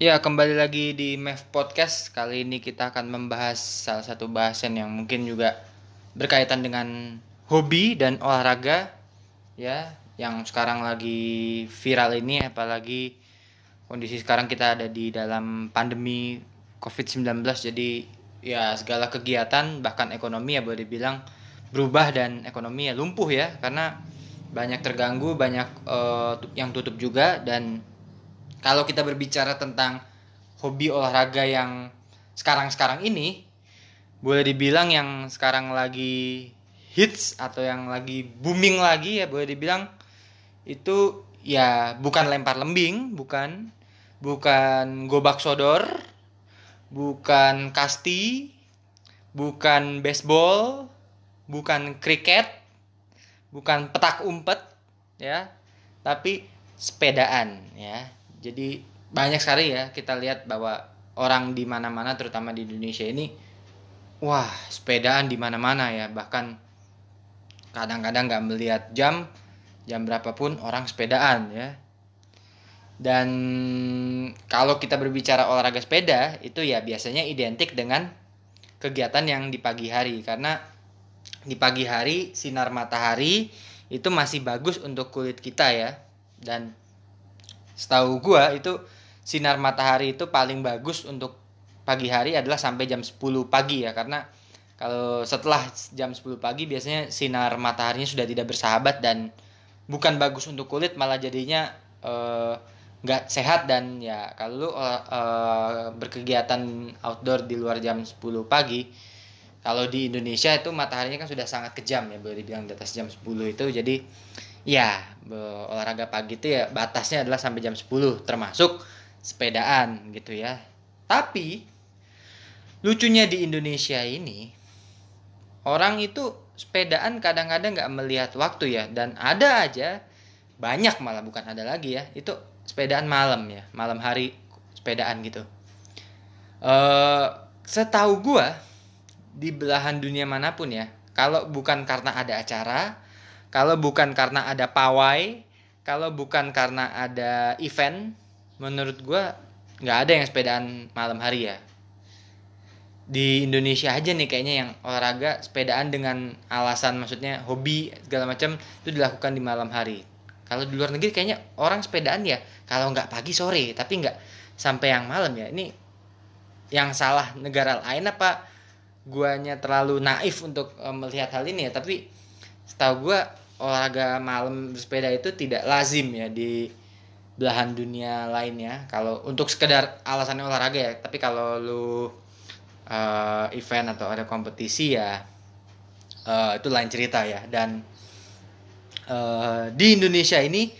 Ya, kembali lagi di MEF Podcast. Kali ini kita akan membahas salah satu bahasan yang mungkin juga berkaitan dengan hobi dan olahraga ya, yang sekarang lagi viral ini apalagi kondisi sekarang kita ada di dalam pandemi Covid-19 jadi ya segala kegiatan bahkan ekonomi ya boleh dibilang berubah dan ekonomi ya lumpuh ya karena banyak terganggu, banyak uh, yang tutup juga dan kalau kita berbicara tentang hobi olahraga yang sekarang-sekarang ini boleh dibilang yang sekarang lagi hits atau yang lagi booming lagi ya boleh dibilang itu ya bukan lempar lembing, bukan bukan gobak sodor, bukan kasti, bukan baseball, bukan kriket, bukan petak umpet ya, tapi sepedaan ya jadi banyak sekali ya kita lihat bahwa orang di mana-mana terutama di Indonesia ini wah sepedaan di mana-mana ya. Bahkan kadang-kadang nggak melihat jam jam berapapun orang sepedaan ya. Dan kalau kita berbicara olahraga sepeda itu ya biasanya identik dengan kegiatan yang di pagi hari. Karena di pagi hari sinar matahari itu masih bagus untuk kulit kita ya. Dan setahu gua itu sinar matahari itu paling bagus untuk pagi hari adalah sampai jam 10 pagi ya karena kalau setelah jam 10 pagi biasanya sinar mataharinya sudah tidak bersahabat dan bukan bagus untuk kulit malah jadinya eh, nggak uh, sehat dan ya kalau lu uh, berkegiatan outdoor di luar jam 10 pagi kalau di Indonesia itu mataharinya kan sudah sangat kejam ya boleh dibilang di atas jam 10 itu. Jadi ya olahraga pagi itu ya batasnya adalah sampai jam 10 termasuk sepedaan gitu ya. Tapi lucunya di Indonesia ini orang itu sepedaan kadang-kadang nggak melihat waktu ya. Dan ada aja banyak malah bukan ada lagi ya. Itu sepedaan malam ya malam hari sepedaan gitu. Uh, setahu gua di belahan dunia mana pun ya kalau bukan karena ada acara kalau bukan karena ada pawai kalau bukan karena ada event menurut gue nggak ada yang sepedaan malam hari ya. Di Indonesia aja nih kayaknya yang olahraga sepedaan dengan alasan maksudnya hobi segala macam itu dilakukan di malam hari. Kalau di luar negeri kayaknya orang sepedaan ya kalau nggak pagi sore tapi nggak sampai yang malam ya. Ini yang salah negara lain apa guanya terlalu naif untuk uh, melihat hal ini ya. Tapi setahu gue olahraga malam bersepeda itu tidak lazim ya di belahan dunia lainnya. Kalau untuk sekedar alasannya olahraga ya tapi kalau lu uh, event atau ada kompetisi ya uh, itu lain cerita ya. Dan uh, di Indonesia ini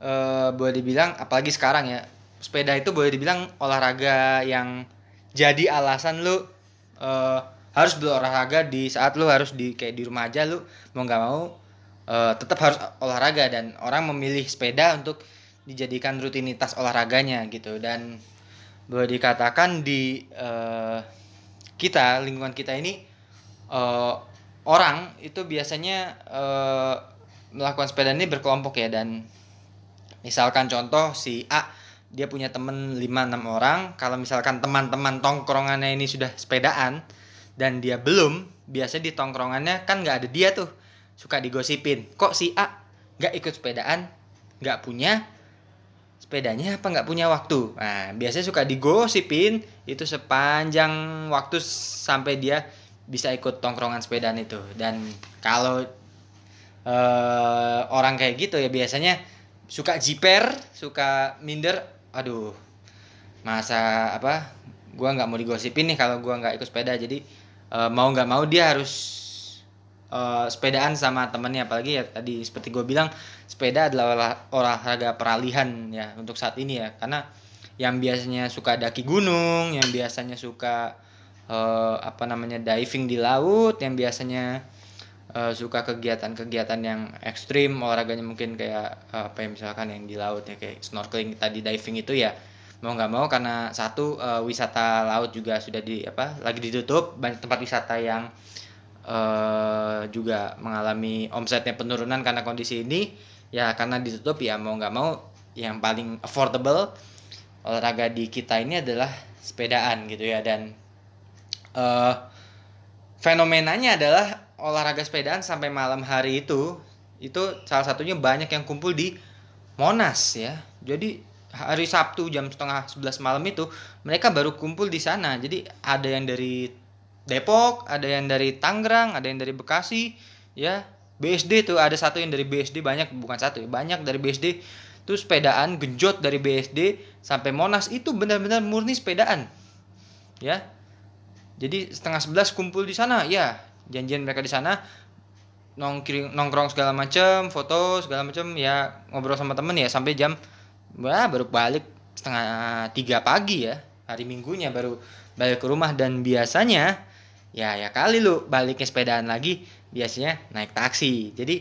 uh, boleh dibilang apalagi sekarang ya sepeda itu boleh dibilang olahraga yang jadi alasan lu uh, harus berolahraga di saat lu harus di kayak di rumah aja lu mau nggak mau uh, tetap harus olahraga dan orang memilih sepeda untuk dijadikan rutinitas olahraganya gitu. Dan boleh dikatakan di uh, kita lingkungan kita ini uh, orang itu biasanya uh, melakukan sepeda ini berkelompok ya. Dan misalkan contoh si A dia punya temen 5-6 orang. Kalau misalkan teman-teman tongkrongannya ini sudah sepedaan dan dia belum biasa di tongkrongannya kan nggak ada dia tuh. Suka digosipin. Kok si A nggak ikut sepedaan? Nggak punya sepedanya apa nggak punya waktu? Nah biasanya suka digosipin. Itu sepanjang waktu sampai dia bisa ikut tongkrongan sepedaan itu. Dan kalau uh, orang kayak gitu ya biasanya suka jiper suka minder. Aduh masa apa? Gua nggak mau digosipin nih kalau gua nggak ikut sepeda. Jadi uh, mau nggak mau dia harus uh, sepedaan sama temennya. Apalagi ya tadi seperti gue bilang sepeda adalah olah, olahraga peralihan ya untuk saat ini ya. Karena yang biasanya suka daki gunung yang biasanya suka uh, apa namanya diving di laut yang biasanya uh, suka kegiatan-kegiatan yang ekstrim olahraganya mungkin kayak uh, apa ya misalkan yang di laut ya kayak snorkeling tadi diving itu ya mau nggak mau karena satu uh, wisata laut juga sudah di apa lagi ditutup. Banyak tempat wisata yang uh, juga mengalami omsetnya penurunan karena kondisi ini. Ya karena ditutup ya mau nggak mau yang paling affordable olahraga di kita ini adalah sepedaan gitu ya. Dan uh, fenomenanya adalah olahraga sepedaan sampai malam hari itu itu salah satunya banyak yang kumpul di Monas ya. Jadi hari Sabtu jam setengah 11 malam itu mereka baru kumpul di sana. Jadi ada yang dari Depok ada yang dari Tangerang ada yang dari Bekasi ya. BSD tuh ada satu yang dari BSD banyak bukan satu ya banyak dari BSD itu sepedaan genjot dari BSD sampai Monas itu benar-benar murni sepedaan ya. Jadi setengah sebelas kumpul di sana ya. Janjian mereka di sana nongkrong segala macam foto segala macam ya ngobrol sama temen ya sampai jam wah baru balik setengah tiga pagi ya hari minggunya baru balik ke rumah. Dan biasanya ya ya kali lu baliknya sepedaan lagi biasanya naik taksi. Jadi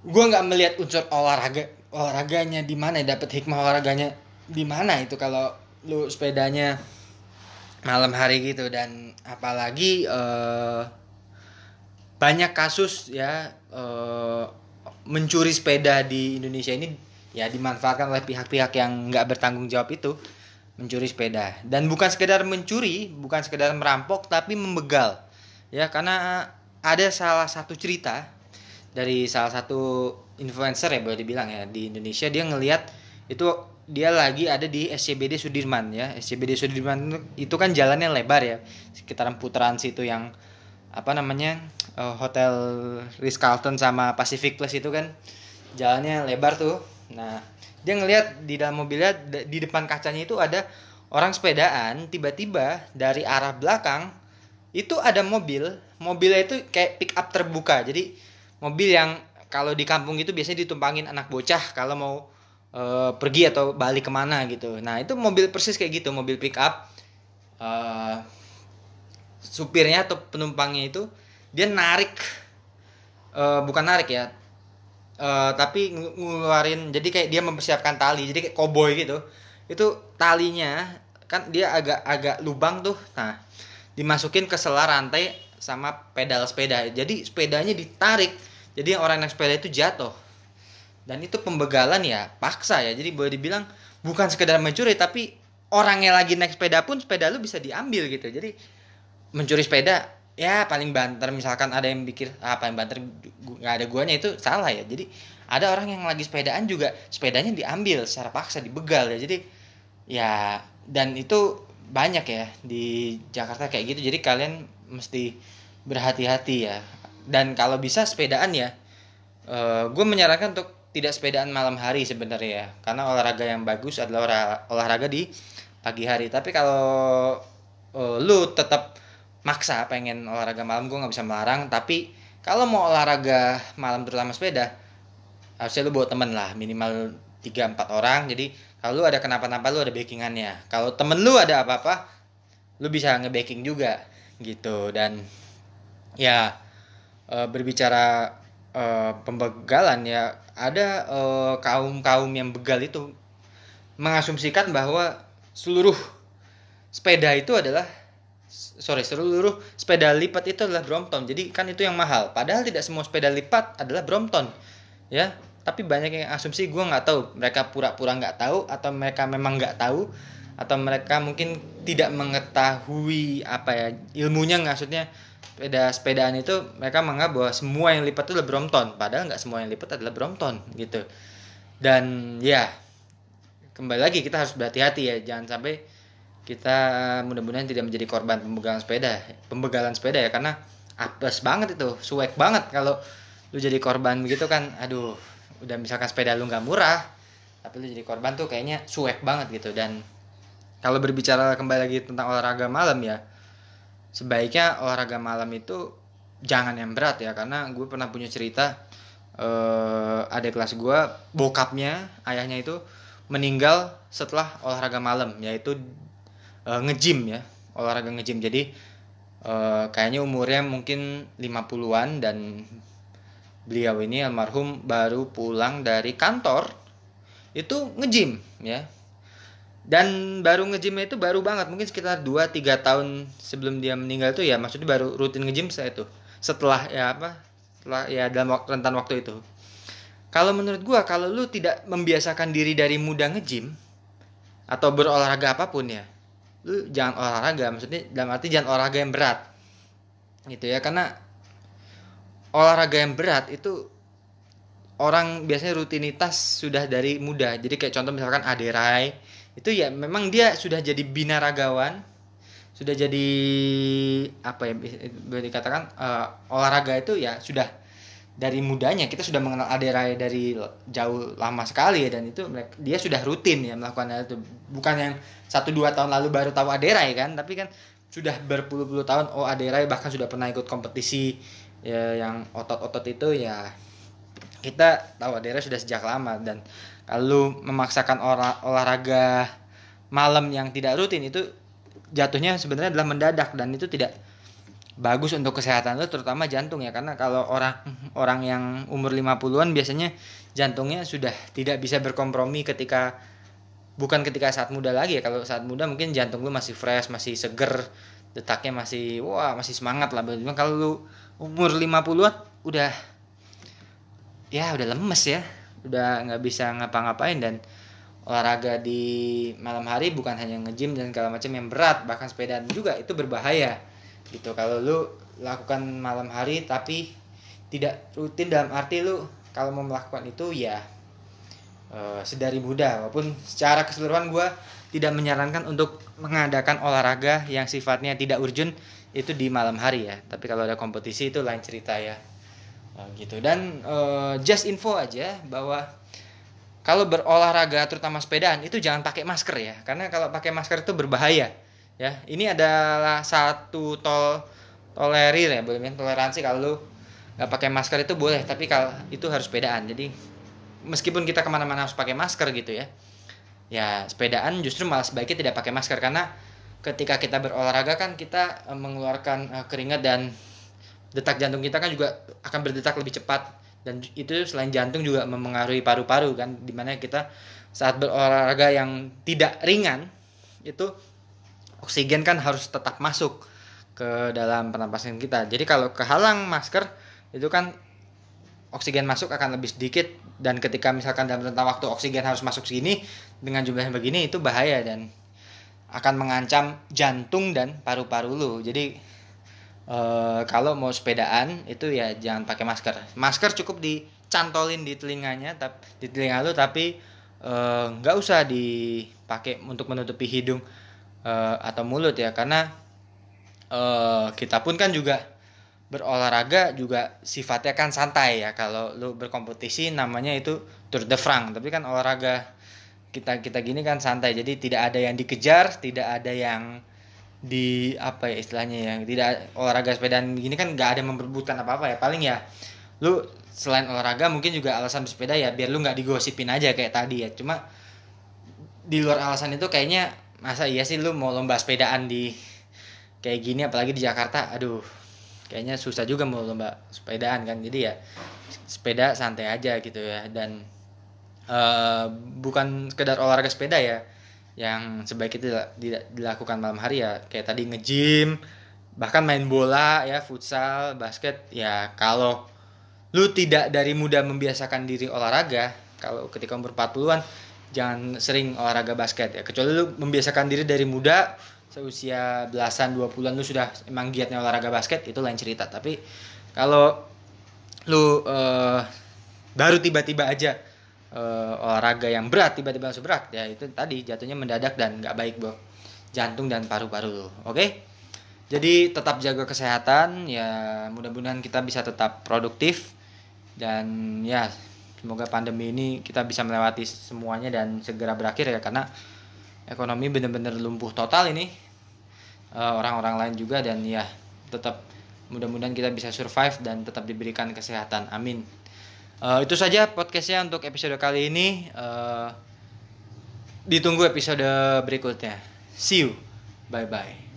gue nggak melihat unsur olahraga olahraganya di mana dapat hikmah olahraganya di mana itu kalau lu sepedanya malam hari gitu. Dan apalagi uh, banyak kasus ya uh, mencuri sepeda di Indonesia ini ya dimanfaatkan oleh pihak-pihak yang nggak bertanggung jawab itu mencuri sepeda. Dan bukan sekedar mencuri bukan sekedar merampok tapi membegal. Ya karena ada salah satu cerita dari salah satu influencer ya boleh dibilang ya di Indonesia dia ngelihat itu dia lagi ada di SCBD Sudirman ya. SCBD Sudirman itu kan jalannya lebar ya sekitaran putaran situ yang apa namanya uh, hotel Ritz Carlton sama Pacific Place itu kan jalannya lebar tuh nah dia ngelihat di dalam mobilnya di depan kacanya itu ada orang sepedaan tiba-tiba dari arah belakang itu ada mobil mobilnya itu kayak pick up terbuka jadi mobil yang kalau di kampung itu biasanya ditumpangin anak bocah kalau mau uh, pergi atau balik ke mana gitu. Nah itu mobil persis kayak gitu, mobil pick up. Uh, supirnya atau penumpangnya itu dia narik, uh, bukan narik ya, uh, tapi ngeluarin. Jadi kayak dia mempersiapkan tali, jadi kayak koboi gitu. Itu talinya kan dia agak-agak lubang tuh. Nah dimasukin ke sela rantai sama pedal sepeda. Jadi sepedanya ditarik. Jadi orang naik sepeda itu jatuh dan itu pembegalan ya paksa ya jadi boleh dibilang bukan sekedar mencuri tapi orangnya lagi naik sepeda pun sepeda lu bisa diambil gitu jadi mencuri sepeda ya paling banter misalkan ada yang pikir ah paling banter nggak ada guanya itu salah ya. Jadi ada orang yang lagi sepedaan juga sepedanya diambil secara paksa dibegal ya. Jadi ya dan itu banyak ya di Jakarta kayak gitu. Jadi kalian mesti berhati-hati ya. Dan kalau bisa sepedaan ya uh, gue menyarankan untuk tidak sepedaan malam hari sebenarnya ya. Karena olahraga yang bagus adalah olahraga di pagi hari. Tapi kalau uh, lu tetap maksa pengen olahraga malam gue nggak bisa melarang. Tapi kalau mau olahraga malam terutama sepeda harusnya lu bawa temen lah minimal 3-4 orang. Jadi kalau lu ada kenapa-napa lu ada backingannya. Kalau temen lu ada apa-apa lu bisa nge-backing juga gitu. Dan ya e, berbicara uh, pembegalan ya ada uh, kaum kaum yang begal itu mengasumsikan bahwa seluruh sepeda itu adalah sorry seluruh sepeda lipat itu adalah Brompton. Jadi kan itu yang mahal. Padahal tidak semua sepeda lipat adalah Brompton. Ya tapi banyak yang asumsi gue nggak tahu. Mereka pura-pura nggak tahu atau mereka memang nggak tahu? Atau mereka mungkin tidak mengetahui apa ya ilmunya maksudnya sepeda sepedaan itu mereka menganggap bahwa semua yang lipat itu adalah Brompton. Padahal nggak semua yang lipat adalah Brompton gitu. Dan ya kembali lagi kita harus berhati-hati ya. Jangan sampai kita mudah-mudahan tidak menjadi korban pembegalan sepeda pembegalan sepeda ya karena apes banget itu suek banget kalau lu jadi korban begitu kan aduh udah misalkan sepeda lu nggak murah tapi lu jadi korban tuh kayaknya suek banget gitu. Dan kalau berbicara kembali lagi tentang olahraga malam ya sebaiknya olahraga malam itu jangan yang berat ya karena gue pernah punya cerita uh, ada kelas gue bokapnya ayahnya itu meninggal setelah olahraga malam yaitu uh, ngejim ya olahraga ngejim jadi uh, kayaknya umurnya mungkin 50-an dan beliau ini almarhum baru pulang dari kantor itu ngejim ya. Dan baru ngejim itu baru banget mungkin sekitar 2-3 tahun sebelum dia meninggal itu ya maksudnya baru rutin ngejim saya itu setelah ya apa setelah ya dalam rentan waktu itu. Kalau menurut gua kalau lu tidak membiasakan diri dari muda ngejim atau berolahraga apa pun ya lu jangan olahraga maksudnya dalam arti jangan olahraga yang berat. Gitu ya karena olahraga yang berat itu orang biasanya rutinitas sudah dari muda. Jadi kayak contoh misalkan Aderai itu ya memang dia sudah jadi binaragawan sudah jadi apa ya boleh dikatakan uh, olahraga itu ya sudah dari mudanya kita sudah mengenal Aderai dari jauh lama sekali ya dan itu dia sudah rutin ya melakukan itu. Bukan yang satu dua tahun lalu baru tahu Aderai kan tapi kan sudah berpuluh-puluh tahun oh Aderai bahkan sudah pernah ikut kompetisi ya yang otot-otot itu ya kita tahu Aderai sudah sejak lama. Dan kalau memaksakan olah, olahraga malam yang tidak rutin itu jatuhnya sebenarnya adalah mendadak dan itu tidak bagus untuk kesehatan lo terutama jantung ya. Karena kalau orang orang yang umur 50-an biasanya jantungnya sudah tidak bisa berkompromi ketika bukan ketika saat muda lagi ya. Kalau saat muda mungkin jantung lu masih fresh masih seger detaknya masih wah masih semangat lah. Cuma kalau lu umur 50-an udah ya udah lemes ya. Udah nggak bisa ngapa-ngapain dan olahraga di malam hari bukan hanya nge-gym dan segala macam yang berat bahkan sepeda juga itu berbahaya gitu. Kalau lu lakukan malam hari tapi tidak rutin dalam arti lu kalau mau melakukan itu ya uh, sedari muda walaupun secara keseluruhan gue tidak menyarankan untuk mengadakan olahraga yang sifatnya tidak urgent itu di malam hari ya. Tapi kalau ada kompetisi itu lain cerita ya. Uh, gitu. Dan uh, just info aja bahwa kalau berolahraga terutama sepedaan itu jangan pakai masker ya. Karena kalau pakai masker itu berbahaya ya ini adalah satu tol tolerir ya boleh toleransi. Kalau lu nggak pakai masker itu boleh tapi kalau itu harus sepedaan. Jadi meskipun kita ke mana-mana harus pakai masker gitu ya ya sepedaan justru malah sebaiknya tidak pakai masker. Karena ketika kita berolahraga kan kita eh, mengeluarkan uh, keringat dan detak jantung kita kan juga akan berdetak lebih cepat. Dan itu selain jantung juga mempengaruhi paru-paru kan di mana kita saat berolahraga yang tidak ringan itu oksigen kan harus tetap masuk ke dalam pernapasan kita. Jadi kalau kehalang masker itu kan oksigen masuk akan lebih sedikit dan ketika misalkan dalam rentang waktu oksigen harus masuk sini dengan jumlah yang begini itu bahaya dan akan mengancam jantung dan paru-paru lu. Jadi e, kalau mau sepedaan itu ya jangan pakai masker. Masker cukup dicantolin di telinganya, di telinga lu tapi eh, nggak e, usah dipakai untuk menutupi hidung uh, atau mulut ya karena uh, kita pun kan juga berolahraga juga sifatnya kan santai ya. Kalau lu berkompetisi namanya itu Tour de France tapi kan olahraga kita kita gini kan santai. Jadi tidak ada yang dikejar tidak ada yang di apa ya istilahnya ya tidak olahraga sepedaan gini kan nggak ada memperbutkan apa apa ya. Paling ya lu selain olahraga mungkin juga alasan bersepeda ya biar lu nggak digosipin aja kayak tadi ya. Cuma di luar alasan itu kayaknya masa iya sih lu mau lomba sepedaan di kayak gini apalagi di Jakarta? Aduh kayaknya susah juga mau lomba sepedaan kan. Jadi ya sepeda santai aja gitu ya. Dan uh, bukan sekedar olahraga sepeda ya. Yang sebaiknya tidak dilakukan malam hari ya. Kayak tadi nge-gym bahkan main bola ya futsal basket. Ya kalau lu tidak dari muda membiasakan diri olahraga kalau ketika umur 40-an jangan sering olahraga basket ya. Kecuali lu membiasakan diri dari muda seusia belasan dua puluhan lu sudah emang giatnya olahraga basket itu lain cerita. Tapi kalau lu uh, baru tiba-tiba aja uh, olahraga yang berat tiba-tiba langsung berat ya itu tadi jatuhnya mendadak dan nggak baik buat jantung dan paru-paru lu oke? Okay? jadi tetap jaga kesehatan ya mudah-mudahan kita bisa tetap produktif dan ya semoga pandemi ini kita bisa melewati semuanya dan segera berakhir ya karena ekonomi benar-benar lumpuh total ini. Eh, orang-orang lain juga dan ya tetap mudah-mudahan kita bisa survive dan tetap diberikan kesehatan. Amin. Uh, itu saja podcastnya untuk episode kali ini. Uh, ditunggu episode berikutnya. See you. Bye bye